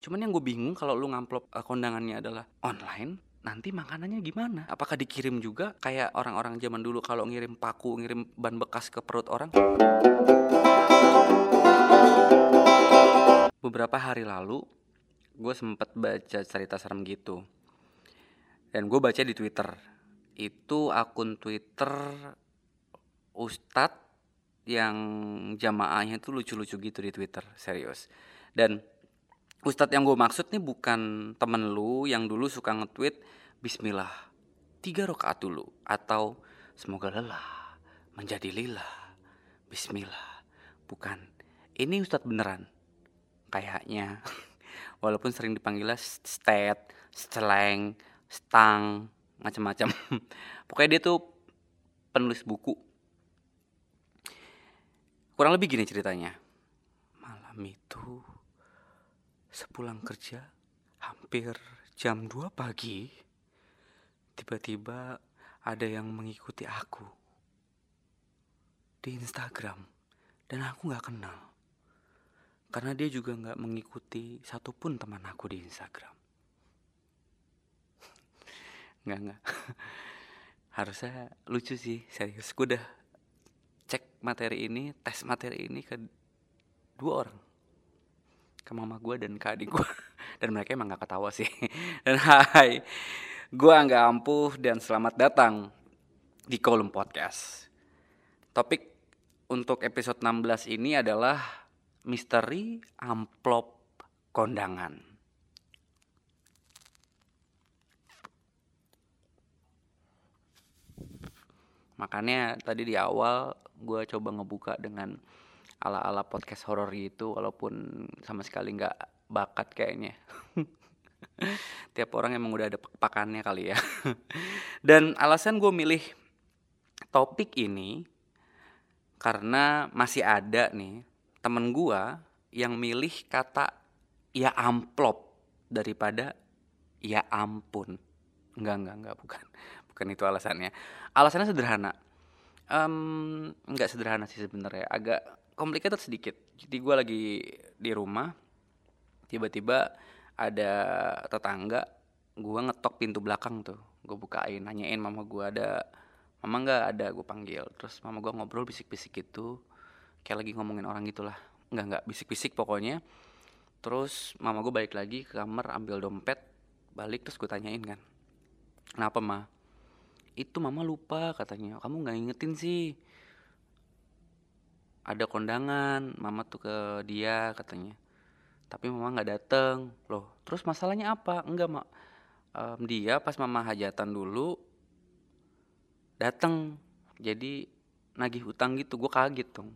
Cuman yang gue bingung kalau lu ngamplop uh, kondangannya adalah online, nanti makanannya gimana? Apakah dikirim juga kayak orang-orang zaman dulu kalau ngirim paku, ngirim ban bekas ke perut orang? Beberapa hari lalu, gue sempet baca cerita serem gitu. Dan gue baca di Twitter. Itu akun Twitter Ustadz yang jamaahnya tuh lucu-lucu gitu di Twitter, serius. Dan Ustadz yang gue maksud nih bukan temen lu yang dulu suka nge-tweet Bismillah tiga rakaat dulu atau semoga lelah menjadi lillah Bismillah bukan ini Ustadz beneran kayaknya walaupun sering dipanggilnya stat, steleng, stang, macam-macam. Pokoknya dia tuh penulis buku. Kurang lebih gini ceritanya. Malam itu Sepulang kerja, hampir jam 2 pagi, tiba-tiba ada yang mengikuti aku di Instagram dan aku gak kenal. Karena dia juga gak mengikuti satupun teman aku di Instagram. Nggak, nggak. Harusnya lucu sih, serius. Gue udah cek materi ini, tes materi ini ke dua orang ke mama gue dan ke adik gue dan mereka emang gak ketawa sih. Dan hai gue nggak ampuh dan selamat datang di kolom podcast. Topik untuk episode 16 ini adalah misteri amplop kondangan. Makanya tadi di awal gue coba ngebuka dengan ala-ala podcast horor gitu walaupun sama sekali nggak bakat kayaknya. Tiap orang emang udah ada pakannya kali ya. Dan alasan gue milih topik ini karena masih ada nih temen gue yang milih kata ya amplop daripada ya ampun enggak enggak enggak bukan. Bukan itu alasannya. Alasannya sederhana. Um, enggak sederhana sih sebenarnya. Agak complicated sedikit. Jadi gue lagi di rumah tiba-tiba ada tetangga gue ngetok pintu belakang tuh. Gue bukain nanyain mama gue ada mama nggak? Ada gue panggil. Terus mama gue ngobrol bisik-bisik gitu. Kayak lagi ngomongin orang gitulah. Nggak nggak bisik-bisik pokoknya. Terus mama gue balik lagi ke kamar ambil dompet balik terus gue tanyain kan. Kenapa ma? Itu mama lupa katanya. Kamu nggak ingetin sih ada kondangan mama tuh ke dia katanya. Tapi mama nggak dateng. Loh terus masalahnya apa? Enggak mak. Um, dia pas mama hajatan dulu dateng. Jadi nagih utang gitu gue kaget dong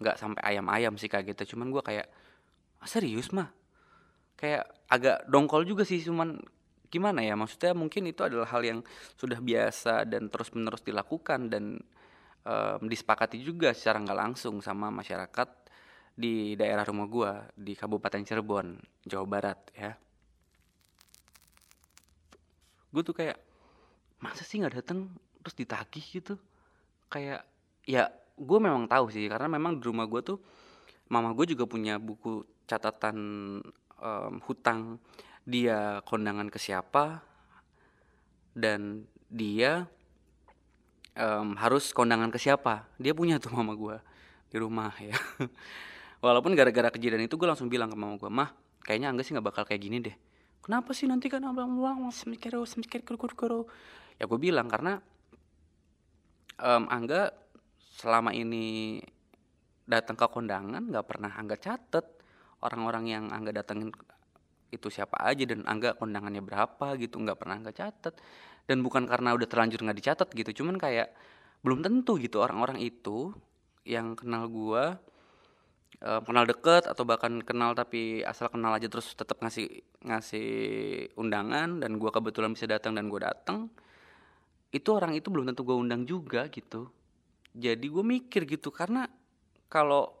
nggak sampai ayam-ayam sih kaget cuman gue kayak ah, serius mah kayak agak dongkol juga sih cuman gimana ya? Maksudnya mungkin itu adalah hal yang sudah biasa dan terus menerus dilakukan dan um, disepakati juga secara nggak langsung sama masyarakat di daerah rumah gua di Kabupaten Cirebon, Jawa Barat ya. Gue tuh kayak masa sih nggak dateng? Terus ditagih gitu. Kayak ya gue memang tahu sih karena memang di rumah gue tuh mama gue juga punya buku catatan um, hutang. Dia kondangan ke siapa dan dia um, harus kondangan ke siapa? Dia punya tuh mama gue di rumah ya. Walaupun gara-gara kejadian itu gue langsung bilang ke mama gue mah kayaknya angga sih nggak bakal kayak gini deh. Kenapa sih nanti kan abang uang semikir semikir kuru kuru ya gue bilang karena um, angga selama ini datang ke kondangan nggak pernah angga catet. Orang-orang yang angga datengin itu siapa aja dan angga kondangannya berapa gitu. Nggak pernah angga catet dan bukan karena udah terlanjur nggak dicatat gitu cuman kayak belum tentu gitu orang-orang itu yang kenal gua uh, kenal deket atau bahkan kenal tapi asal kenal aja terus tetap ngasih ngasih undangan dan gua kebetulan bisa datang dan gua datang itu orang itu belum tentu gua undang juga gitu. Jadi gue mikir gitu karena kalau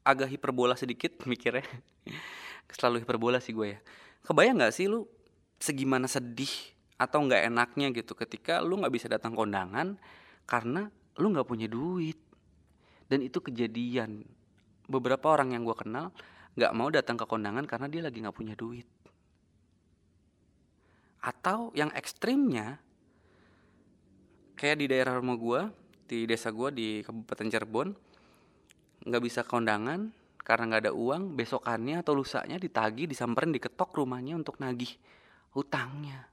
agak hiperbola sedikit mikirnya selalu hiperbola sih gue ya. Kebayang nggak sih lu segimana sedih atau nggak enaknya gitu ketika lu nggak bisa datang kondangan karena lu nggak punya duit? Dan itu kejadian. Beberapa orang yang gue kenal nggak mau datang ke kondangan karena dia lagi nggak punya duit. Atau yang ekstrimnya kayak di daerah rumah gue di desa gue di kabupaten Cirebon nggak bisa kondangan karena nggak ada uang besokannya atau lusanya ditagi disamperin diketok rumahnya untuk nagih hutangnya.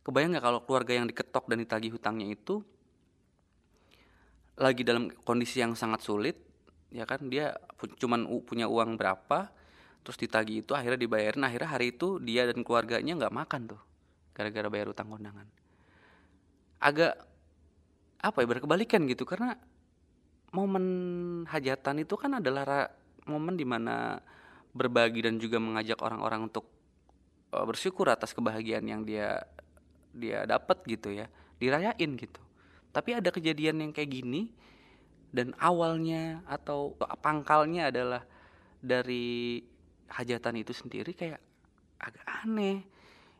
Kebayang nggak kalau keluarga yang diketok dan ditagih hutangnya itu lagi dalam kondisi yang sangat sulit ya kan dia pu cuman punya uang berapa terus ditagih itu akhirnya dibayarin akhirnya hari itu dia dan keluarganya nggak makan tuh gara-gara bayar utang kondangan. Agak apa ya berkebalikan gitu karena momen hajatan itu kan adalah momen di mana berbagi dan juga mengajak orang-orang untuk uh, bersyukur atas kebahagiaan yang dia dia dapat gitu ya dirayain gitu. Tapi ada kejadian yang kayak gini dan awalnya atau pangkalnya adalah dari hajatan itu sendiri kayak agak aneh.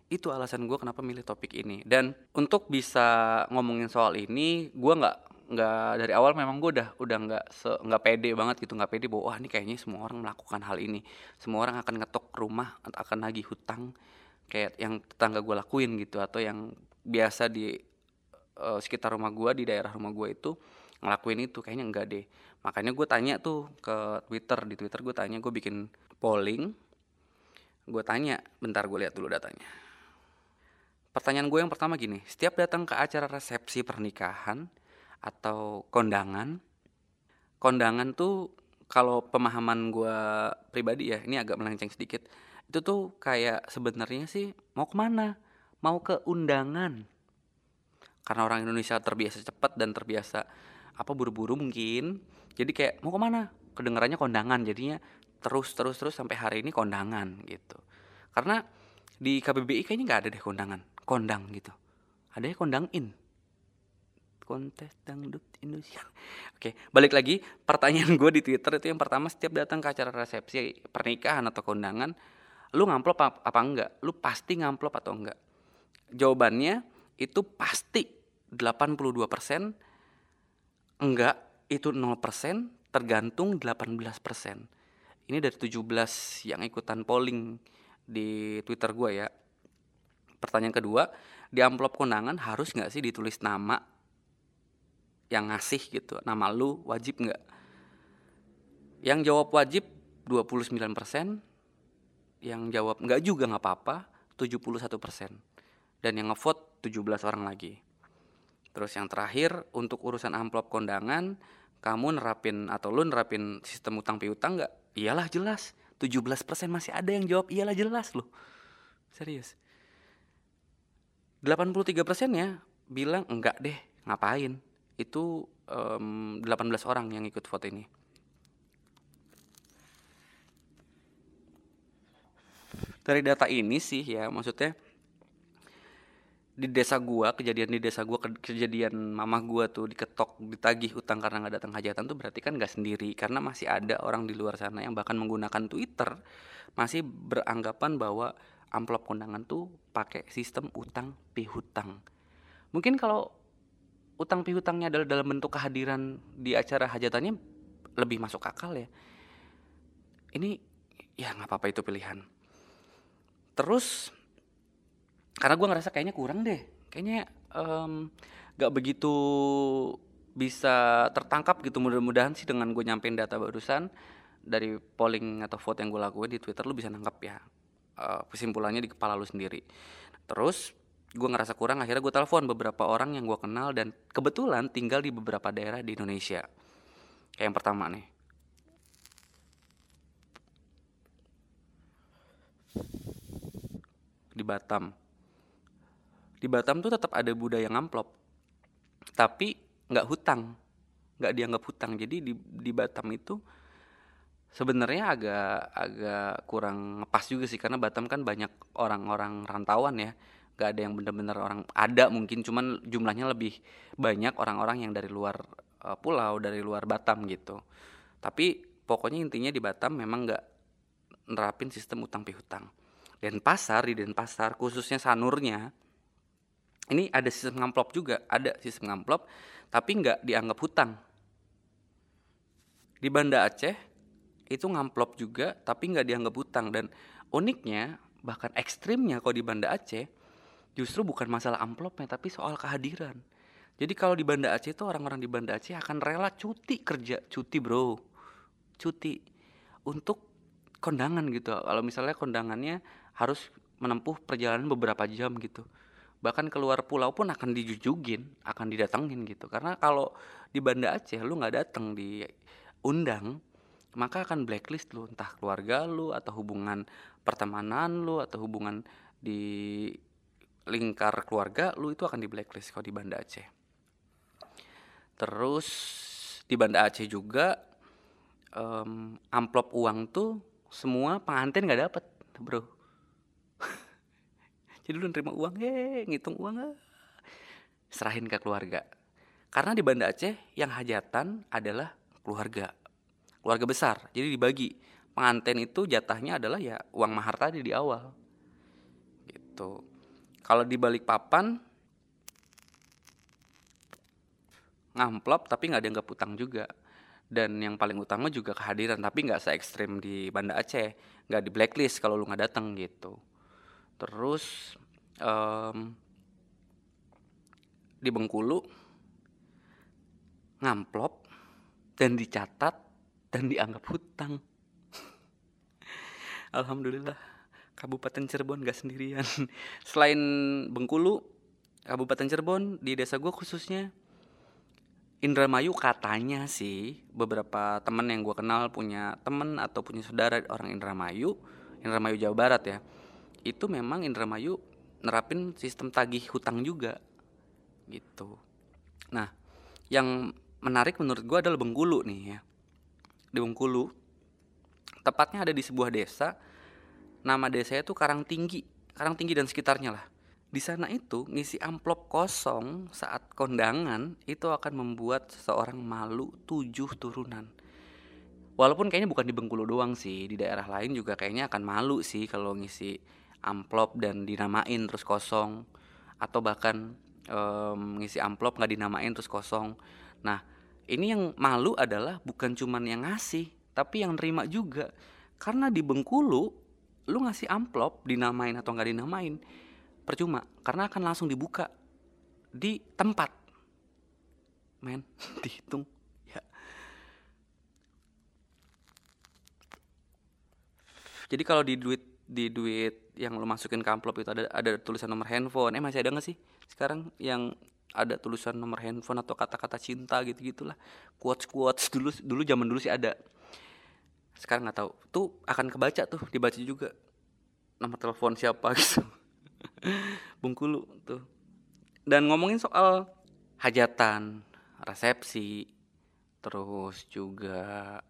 Itu alasan gue kenapa milih topik ini. Dan untuk bisa ngomongin soal ini gue nggak nggak dari awal memang gue udah udah nggak nggak pede banget gitu nggak pede bahwa wah ini kayaknya semua orang melakukan hal ini. Semua orang akan ngetok rumah akan nagih hutang kayak yang tetangga gue lakuin gitu. Atau yang biasa di uh, sekitar rumah gue di daerah rumah gue itu ngelakuin itu kayaknya enggak deh. Makanya gue tanya tuh ke twitter di twitter gue tanya gue bikin polling. Gue tanya bentar gue lihat dulu datanya. Pertanyaan gue yang pertama gini, setiap datang ke acara resepsi pernikahan atau kondangan, kondangan tuh kalau pemahaman gue pribadi ya, ini agak melenceng sedikit, itu tuh kayak sebenarnya sih mau ke mana? Mau ke undangan. Karena orang Indonesia terbiasa cepat dan terbiasa apa buru-buru mungkin, jadi kayak mau ke mana? Kedengarannya kondangan, jadinya terus terus terus sampai hari ini kondangan gitu. Karena di KBBI kayaknya nggak ada deh kondangan kondang gitu ada ya kondang in kontes dangdut Indonesia. Oke balik lagi. Pertanyaan gue di Twitter itu yang pertama setiap datang ke acara resepsi pernikahan atau kondangan lu ngamplop apa, apa enggak? Lu pasti ngamplop atau enggak? Jawabannya itu pasti 82% enggak itu 0% tergantung 18% ini dari 17 yang ikutan polling di Twitter gue ya. Pertanyaan kedua di amplop kondangan harus nggak sih ditulis nama yang ngasih gitu. Nama lu wajib nggak? Yang jawab wajib 29% yang jawab nggak juga nggak apa-apa 71% dan yang ngevote 17 orang lagi. Terus yang terakhir untuk urusan amplop kondangan kamu nerapin atau lu nerapin sistem utang piutang nggak? Iyalah jelas. 17% masih ada yang jawab iyalah jelas loh. Serius. 83 persennya bilang enggak deh ngapain itu um, 18 orang yang ikut vote ini dari data ini sih ya maksudnya di desa gua kejadian di desa gua kejadian mama gua tuh diketok ditagih utang karena nggak datang hajatan tuh berarti kan nggak sendiri karena masih ada orang di luar sana yang bahkan menggunakan Twitter masih beranggapan bahwa amplop kondangan tuh pakai sistem utang pihutang. Mungkin kalau utang pihutangnya adalah dalam bentuk kehadiran di acara hajatannya lebih masuk akal ya. Ini ya nggak apa-apa itu pilihan. Terus karena gue ngerasa kayaknya kurang deh, kayaknya um, gak begitu bisa tertangkap gitu mudah-mudahan sih dengan gue nyampein data barusan dari polling atau vote yang gue lakuin di Twitter lu bisa nangkap ya uh, kesimpulannya di kepala lu sendiri terus gue ngerasa kurang akhirnya gue telepon beberapa orang yang gue kenal dan kebetulan tinggal di beberapa daerah di Indonesia. Kayak yang pertama nih. Di Batam. Di Batam tuh tetap ada budaya ngamplop tapi nggak hutang nggak dianggap hutang. Jadi di di Batam itu sebenarnya agak agak kurang pas juga sih karena Batam kan banyak orang-orang rantauan ya gak ada yang bener-bener orang ada mungkin cuman jumlahnya lebih banyak orang-orang yang dari luar uh, pulau dari luar Batam gitu. Tapi pokoknya intinya di Batam memang nggak nerapin sistem utang pihutang dan pasar di Denpasar khususnya sanurnya ini ada sistem ngamplop juga ada sistem ngamplop tapi nggak dianggap hutang. Di Banda Aceh itu ngamplop juga tapi nggak dianggap hutang. Dan uniknya bahkan ekstrimnya kalau di Banda Aceh justru bukan masalah amplopnya tapi soal kehadiran. Jadi kalau di Banda Aceh itu orang-orang di Banda Aceh akan rela cuti kerja cuti bro. Cuti untuk kondangan gitu. Kalau misalnya kondangannya harus menempuh perjalanan beberapa jam gitu. Bahkan keluar pulau pun akan dijujugin akan didatengin gitu. Karena kalau di Banda Aceh lu nggak datang diundang maka akan blacklist lu. Entah keluarga lu atau hubungan pertemanan lu atau hubungan di lingkar keluarga lu itu akan di blacklist kalau di Banda Aceh. Terus di Banda Aceh juga um, amplop uang tuh semua pengantin nggak dapet bro. Jadi lu nerima uang he ngitung uang ah. serahin ke keluarga. Karena di Banda Aceh yang hajatan adalah keluarga. Keluarga besar jadi dibagi. Pengantin itu jatahnya adalah ya uang mahar tadi di awal. Gitu kalau di balik papan ngamplop tapi nggak dianggap utang juga. Dan yang paling utama juga kehadiran tapi nggak se ekstrim di Banda Aceh. Nggak di blacklist kalau lu nggak datang gitu. Terus um, di Bengkulu ngamplop dan dicatat dan dianggap hutang. Alhamdulillah Kabupaten Cirebon gak sendirian. Selain Bengkulu Kabupaten Cirebon di desa gue khususnya Indramayu katanya sih beberapa temen yang gue kenal punya temen atau punya saudara orang Indramayu Indramayu Jawa Barat ya itu memang Indramayu nerapin sistem tagih hutang juga gitu. Nah yang menarik menurut gue adalah Bengkulu nih ya. Di Bengkulu tepatnya ada di sebuah desa nama desanya itu Karang Tinggi Karang Tinggi dan sekitarnya lah. Di sana itu ngisi amplop kosong saat kondangan itu akan membuat seseorang malu tujuh turunan. Walaupun kayaknya bukan di Bengkulu doang sih di daerah lain juga kayaknya akan malu sih kalau ngisi amplop dan dinamain terus kosong. Atau bahkan um, ngisi amplop nggak dinamain terus kosong. Nah ini yang malu adalah bukan cuman yang ngasih tapi yang nerima juga. Karena di Bengkulu lu ngasih amplop dinamain atau nggak dinamain percuma. Karena akan langsung dibuka di tempat. Men dihitung. Ya. Jadi kalau di duit di duit yang lo masukin ke amplop itu ada ada tulisan nomor handphone. Eh masih ada nggak sih sekarang yang ada tulisan nomor handphone atau kata-kata cinta gitu gitulah quotes quotes dulu dulu zaman dulu sih ada sekarang nggak tahu. Tuh akan kebaca tuh dibaca juga. Nomor telepon siapa gitu. Bungkulu tuh. Dan ngomongin soal hajatan resepsi terus juga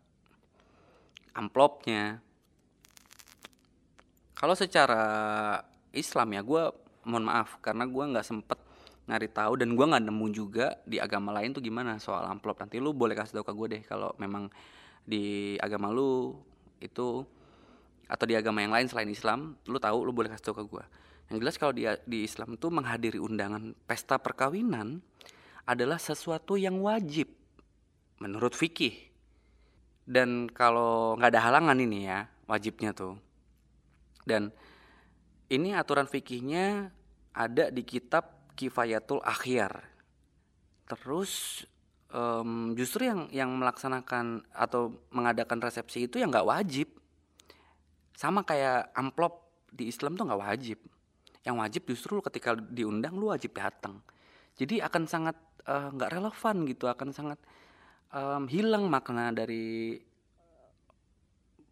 amplopnya. Kalau secara Islam ya gue mohon maaf karena gue nggak sempet nyari tahu dan gue nggak nemu juga di agama lain tuh gimana soal amplop. Nanti lu boleh kasih tau ke gue deh kalau memang di agama lu itu atau di agama yang lain selain Islam lu tahu lu boleh kasih tau ke gue yang jelas kalau di di Islam tuh menghadiri undangan pesta perkawinan adalah sesuatu yang wajib menurut fikih. Dan kalau nggak ada halangan ini ya wajibnya tuh. Dan ini aturan fikihnya ada di kitab Kifayatul Akhyar. Terus um, justru yang yang melaksanakan atau mengadakan resepsi itu yang nggak wajib. Sama kayak amplop di Islam tuh nggak wajib. Yang wajib justru ketika diundang lu wajib datang. Jadi akan sangat eh, nggak uh, relevan gitu, akan sangat um, hilang makna dari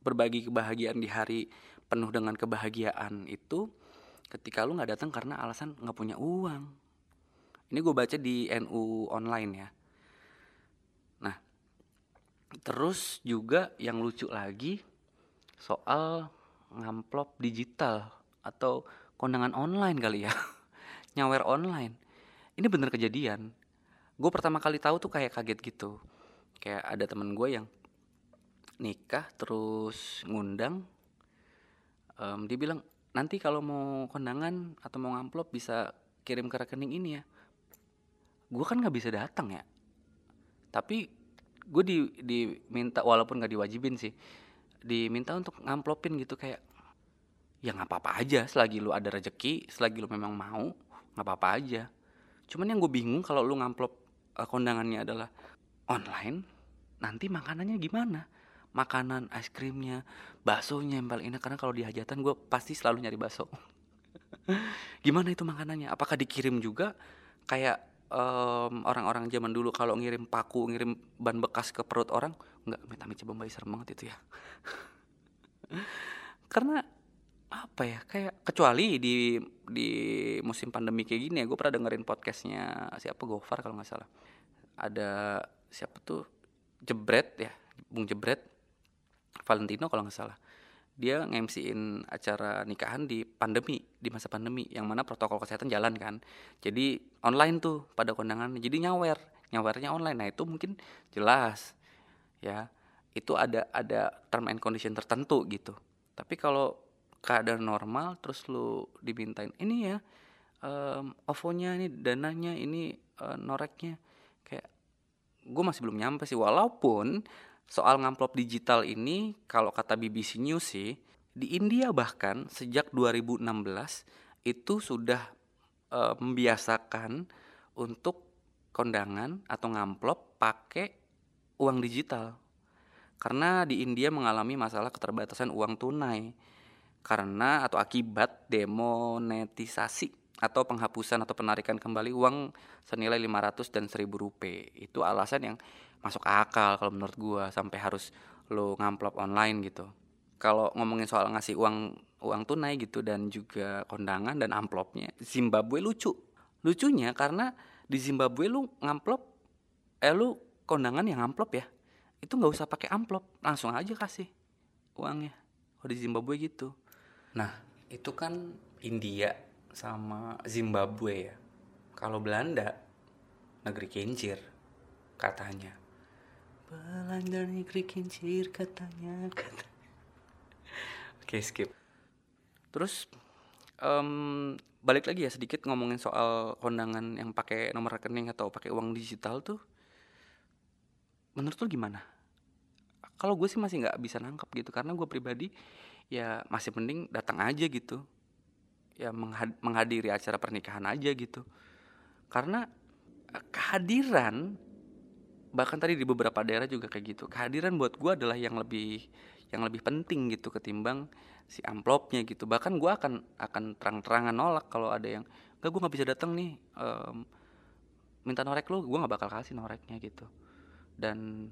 berbagi kebahagiaan di hari penuh dengan kebahagiaan itu ketika lu nggak datang karena alasan nggak punya uang ini gue baca di NU online ya terus juga yang lucu lagi soal ngamplop digital atau kondangan online kali ya. Nyawer online. Ini bener kejadian. Gue pertama kali tahu tuh kayak kaget gitu. Kayak ada temen gue yang nikah terus ngundang um, dia bilang nanti kalau mau kondangan atau mau ngamplop bisa kirim ke rekening ini ya. Gue kan nggak bisa datang ya. Tapi gue di diminta walaupun nggak diwajibin sih diminta untuk ngamplopin gitu kayak ya nggak apa-apa aja selagi lu ada rezeki selagi lu memang mau nggak apa-apa aja. Cuman yang gue bingung kalau lu ngamplop uh, kondangannya adalah online nanti makanannya gimana? Makanan es krimnya baksonya yang paling enak karena kalau di hajatan gue pasti selalu nyari bakso. Gimana itu makanannya? Apakah dikirim juga? Kayak um, orang-orang zaman dulu kalau ngirim paku ngirim ban bekas ke perut orang nggak amit coba serem banget itu ya. Karena apa ya kayak kecuali di di musim pandemi kayak gini ya gue pernah dengerin podcastnya siapa Gofar kalau nggak salah. Ada siapa tuh? Jebret ya Bung Jebret. Valentino kalau nggak salah dia ngemsiin acara nikahan di pandemi di masa pandemi yang mana protokol kesehatan jalan kan. Jadi online tuh pada kondangan. Jadi nyawer nyawernya online. Nah itu mungkin jelas ya. Itu ada ada term and condition tertentu gitu. Tapi kalau keadaan normal terus lu dimintain ini ya um, OVO-nya ini dananya ini uh, noreknya kayak gue masih belum nyampe sih. Walaupun soal ngamplop digital ini kalau kata BBC News sih di India bahkan sejak 2016 itu sudah uh, membiasakan untuk kondangan atau ngamplop pakai uang digital. Karena di India mengalami masalah keterbatasan uang tunai karena atau akibat demonetisasi atau penghapusan atau penarikan kembali uang senilai 500 dan 1000 rupiah. Itu alasan yang masuk akal kalau menurut gua sampai harus lo ngamplop online gitu. Kalau ngomongin soal ngasih uang uang tunai gitu dan juga kondangan dan amplopnya, Zimbabwe lucu. Lucunya karena di Zimbabwe lu ngamplop eh lu kondangan yang amplop ya. Itu nggak usah pakai amplop, langsung aja kasih uangnya. Kalau di Zimbabwe gitu. Nah, itu kan India sama Zimbabwe ya. Kalau Belanda negeri kincir katanya. Belanda negeri kincir katanya. Kata. Oke skip. Terus um, balik lagi ya sedikit ngomongin soal kondangan yang pakai nomor rekening atau pakai uang digital tuh. Menurut lu gimana? Kalau gue sih masih nggak bisa nangkep gitu karena gue pribadi ya masih mending datang aja gitu ya menghadiri acara pernikahan aja gitu. Karena eh, kehadiran bahkan tadi di beberapa daerah juga kayak gitu kehadiran buat gue adalah yang lebih yang lebih penting gitu ketimbang si amplopnya gitu. Bahkan gue akan akan terang-terangan nolak kalau ada yang gak gue nggak bisa datang nih um, minta norek lu. Gue nggak bakal kasih noreknya gitu. Dan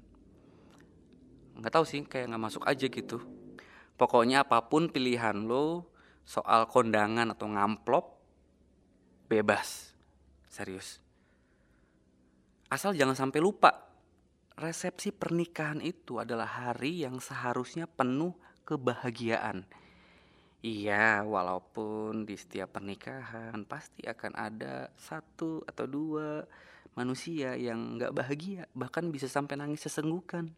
nggak tahu sih kayak nggak masuk aja gitu. Pokoknya apa pun pilihan lo soal kondangan atau ngamplop bebas. Serius. Asal jangan sampai lupa resepsi pernikahan itu adalah hari yang seharusnya penuh kebahagiaan. Iya, walaupun di setiap pernikahan pasti akan ada satu atau dua manusia yang nggak bahagia, bahkan bisa sampai nangis sesenggukan.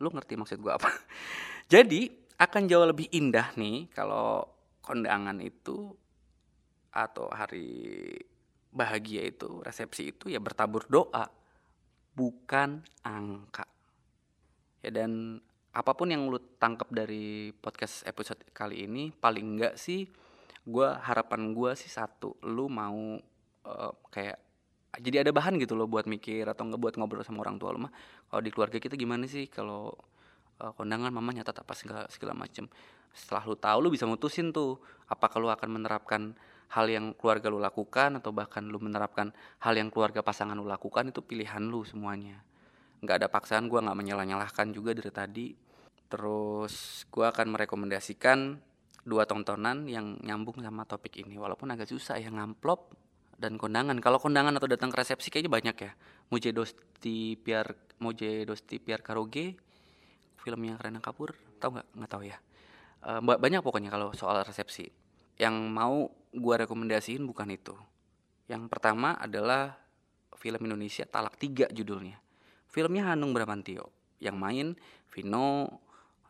Lo ngerti maksud gue apa? Jadi akan jauh lebih indah nih kalau kondangan itu atau hari bahagia itu resepsi itu ya bertabur doa bukan angka. Ya dan apa pun yang lu tangkap dari podcast episode kali ini paling enggak sih gue harapan gue sih satu lu mau uh, kayak jadi ada bahan gitu loh buat mikir atau enggak buat ngobrol sama orang tua lu mah. Kalau di keluarga kita gimana sih? Kalau uh, kondangan mama nyata apa segala segala macem setelah lu tahu lu bisa mutusin tuh apakah lu akan menerapkan hal yang keluarga lu lakukan atau bahkan lu menerapkan hal yang keluarga pasangan lu lakukan itu pilihan lu semuanya. Nggak ada paksaan gue nggak menyalah-nyalahkan juga dari tadi. Terus gue akan merekomendasikan dua tontonan yang nyambung sama topik ini. Walaupun agak susah ya ngamplop dan kondangan. Kalau kondangan atau datang ke resepsi kayaknya banyak ya. Moje Dosti Piar Moje Dosti Piar Karoge filmnya Karena Kapur tahu nggak? Nggak tahu ya uh, banyak pokoknya kalau soal resepsi. Yang mau gue rekomendasiin bukan itu. Yang pertama adalah film Indonesia Talak Tiga judulnya. Filmnya Hanung Bramantio yang main Vino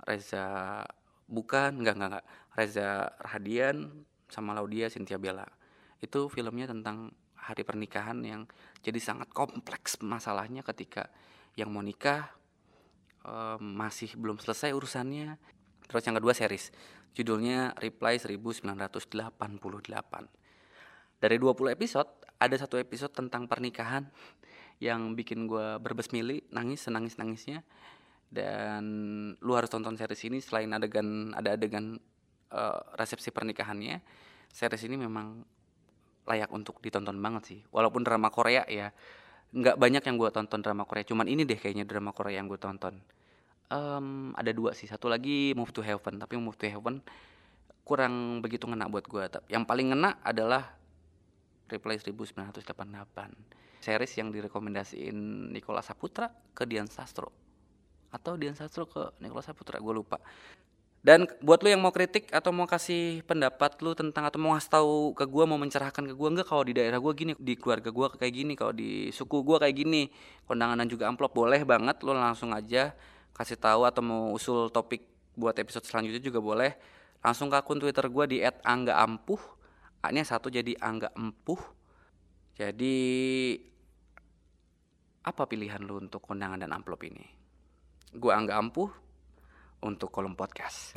Reza bukan nggak nggak nggak Reza Rahadian sama Laudia Cynthia Bella. Itu filmnya tentang hari pernikahan yang jadi sangat kompleks masalahnya ketika yang mau nikah masih belum selesai urusannya Terus yang kedua series. Judulnya Reply 1988. Dari 20 episode, ada satu episode tentang pernikahan yang bikin gue berbesmili, nangis, senangis-nangisnya. Dan lu harus tonton series ini selain adegan ada adegan uh, resepsi pernikahannya. Series ini memang layak untuk ditonton banget sih. Walaupun drama Korea ya, nggak banyak yang gue tonton drama Korea. Cuman ini deh kayaknya drama Korea yang gue tonton. Um, ada dua sih. Satu lagi Move to Heaven, tapi Move to Heaven kurang begitu ngena buat gue. Yang paling ngena adalah Reply 1988. Series yang direkomendasiin Nikola Saputra ke Dian Sastro. Atau Dian Sastro ke Nikola Saputra, gue lupa. Dan buat lu yang mau kritik atau mau kasih pendapat lu tentang atau mau ngasih tahu ke gue mau mencerahkan ke gue enggak kalau di daerah gue gini, di keluarga gue kayak gini, kalau di suku gue kayak gini, kondangan dan juga amplop boleh banget lu langsung aja kasih tahu atau mau usul topik buat episode selanjutnya juga boleh. Langsung ke akun Twitter gue di @anggaampuh. A-nya satu jadi Angga Empuh. Jadi apa pilihan lu untuk kondangan dan amplop ini? Gue Angga Ampuh untuk kolom podcast.